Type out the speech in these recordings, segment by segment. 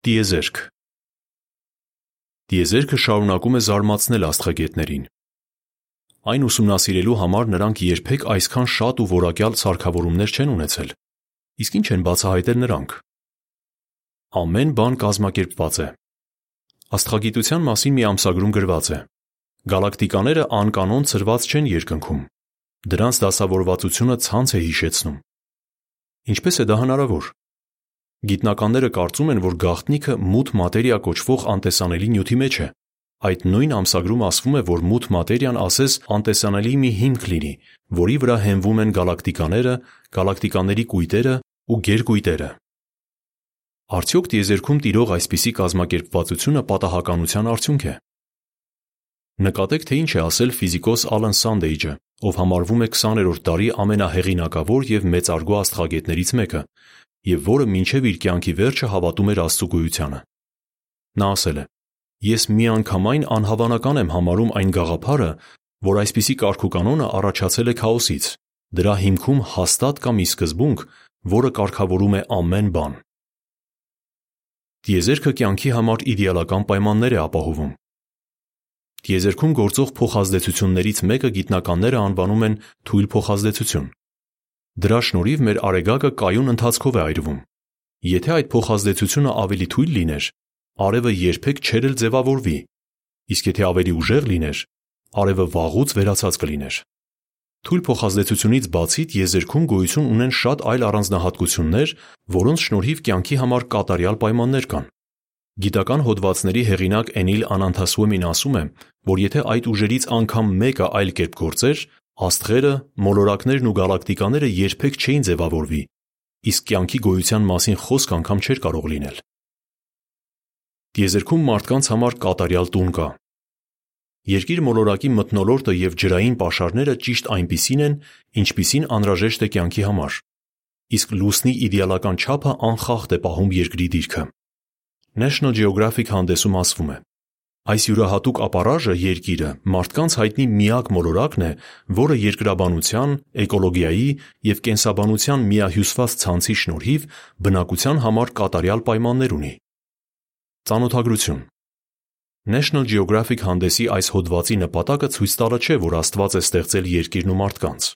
Տիեզերք Տիեզերքը շարունակում է զարմացնել աստղագետներին։ Այն ուսումնասիրելու համար նրանք երբեք այսքան շատ ու որակյալ սարքավորումներ չեն ունեցել։ Իսկ ի՞նչ են բացահայտել նրանք։ Ամեն բան կազմակերպված է։ Աստղագիտության մասին մի ամսագրում գրված է. Գալակտիկաները անկանոն ցրված չեն երկնքում։ Դրանց դասավորվածությունը ցանց է հիշեցնում։ Ինչպես է դա հնարավոր։ Գիտնականները կարծում են, որ գաղտնիքը մութ մատերիա կոչվող անտեսանելի նյութի մեջ է։ Այդ նույն ամսագրում ասվում է, որ մութ մատերիան ասես անտեսանելի մի հիմք լինի, որի վրա հենվում են գալակտիկաները, գալակտիկաների կույտերը ու գերկույտերը։ Արդյոք տիեզերքում տիրող այսպիսի կազմակերպվածությունը պատահականության արդյունք է։ Նկատեք, թե ինչ է ասել ֆիզիկոս Ալան Սանդեյջը, ով համարվում է 20-րդ դարի ամենահեղինակավոր եւ մեծարգո աստղագետներից մեկը, եւ որը մինչեւ իր կյանքի վերջը հավատում էր Աստծո գոյությանը։ Նա ասել է. Ես միանգամայն անհավանական եմ համարում այն գաղափարը, որ այսպիսի կարգուկանոնը առաջացել է քաոսից։ Դրա հիմքում հաստատ կա մի սկզբունք, որը կարգավորում է ամեն բան։ Տիեզերքը կյանքի համար իդեալական պայմաններ է ապահովում։ Տիեզերքում գործող փոխազդեցություններից մեկը գիտնականները անվանում են թույլ փոխազդեցություն։ Դրա շնորհիվ մեր արեգակը կայուն ընթացքով է այրվում։ Եթե այդ փոխազդեցությունը ավելի թույլ լիներ, արևը երբեք չէր էլ ձևավորվի, իսկ եթե ավելի ուժեղ լիներ, արևը վաղուց վերացած կլիներ։ Թույլ փոխազդեցությունից բացի տիեզերքում գոյություն ունեն շատ այլ առանձնահատկություններ, որոնց շնորհիվ կյանքի համար կատարյալ պայմաններ կան։ Գիտական հոդվածների հեղինակ Էնիլ Անանթասուեմին ասում է, որ եթե այդ ուժերից անգամ մեկը այլ կերպ գործեր, աստղերը, մոլորակներն ու գալակտիկաները երբեք չէին ձևավորվի, իսկ կյանքի գոյության մասին խոսք անգամ չէր կարող լինել։ Տիեզերքում մարդկանց համար կատարյալ տուն կա։ Երկիր մոլորակի մթնոլորտը եւ ջրային պաշարները ճիշտ այնպիսին են, ինչպիսին անհրաժեշտ է կյանքի համար։ Իսկ լուսնի իդեալական չափը անխախտ է պահում երկրի դիրքը։ National Geographic հանդեսում ասվում է. Այս յուրահատուկ ապարաժը երկիրը մարդկանց հայտնի միակ մոլորակն է, որը երկրաբանության, էկոլոգիայի եւ կենսաբանության միահյուսված ցանցի շնորհիվ բնակության համար կատարյալ պայմաններ ունի։ Ծանոթագրություն National Geographic հանդեսի այս հոդվածի նպատակը ցույց տալը չէ, որ Աստված է ստեղծել երկիրն ու մարդկանց։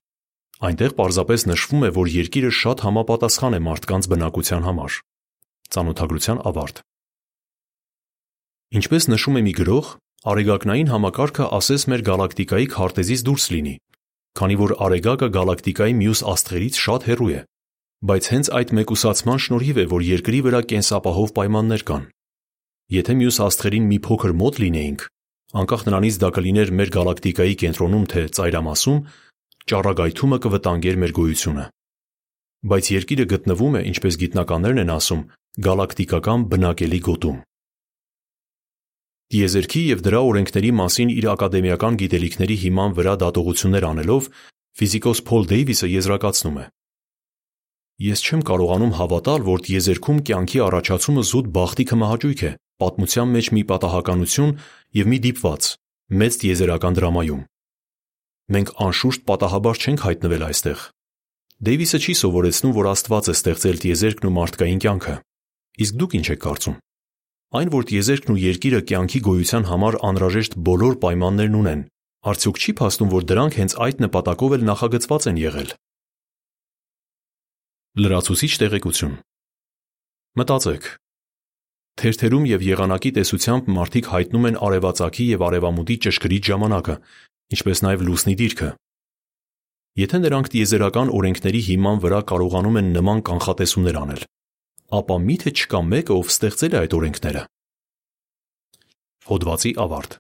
Այնտեղ պարզապես նշվում է, որ երկիրը շատ համապատասխան է մարդկանց բնակության համար։ Ծանոթագրության ավարտ։ Ինչպես նշում է մի գրող, արեգակնային համակարգը ասես մեր գալակտիկայի քարտեզից դուրս լինի, քանի որ արեգակը գալակտիկայի մյուս աստղերից շատ հեռու է։ Բայց հենց այդ մեկուսացման շնորհիվ է, որ Երկրի վրա կենսապահով պայմաններ կան։ Եթե մյուս աստղերին մի փոքր մոտ լինեինք, անկախ նրանից դա կլիներ մեր գալակտիկայի կենտրոնում թե ծայրամասում, ճառագայթումը կվտանգեր մեր գոյությունը։ Բայց Երկիրը գտնվում է, ինչպես գիտնականներն են ասում, գալակտիկական բնակելի գոտում։ Տիեզերքի եւ դրա օրենքների մասին իր ակադեմիական գիտելիքների հիման վրա դատողություններ անելով ֆիզիկոս Փոլ Դեյվիսը եզրակացնում է. Ես չեմ կարողանում հավատալ, որ տիեզերքում կյանքի առաջացումը զուտ բախտի կմահաճույք է, պատմության մեջ մի պատահականություն եւ մի դիպված մեծ տիեզերական դրամայում։ Մենք անշուշտ պատահաբար չենք հայտնվել այստեղ։ Դեյվիսը չի սովորեցնում, որ Աստված է ստեղծել տիեզերքն ու մարդկային կյանքը։ Իսկ դուք ինչ եք կարծում։ Այն, որ տիեզերքն ու երկիրը կյանքի գոյության համար անհրաժեշտ բոլոր պայմաններն ունեն, արդյոք չի փաստում, որ դրանք հենց այդ նպատակով էլ նախագծված են եղել։ Լրացուցիչ տեղեկություն Մտածեք. Թերթերում եւ եղանակի տեսությամբ մարդիկ հայտնում են արևածագի եւ արևամուտի ճշգրիտ ժամանակը, ինչպես նաեւ լուսնի դիրքը։ Եթե նրանք տիեզերական օրենքների հիման վրա կարողանում են նման կանխատեսումներ անել, ապա միթե չկա մեկը, ով ստեղծել է այդ օրենքները։ Հոդվացի ավարտ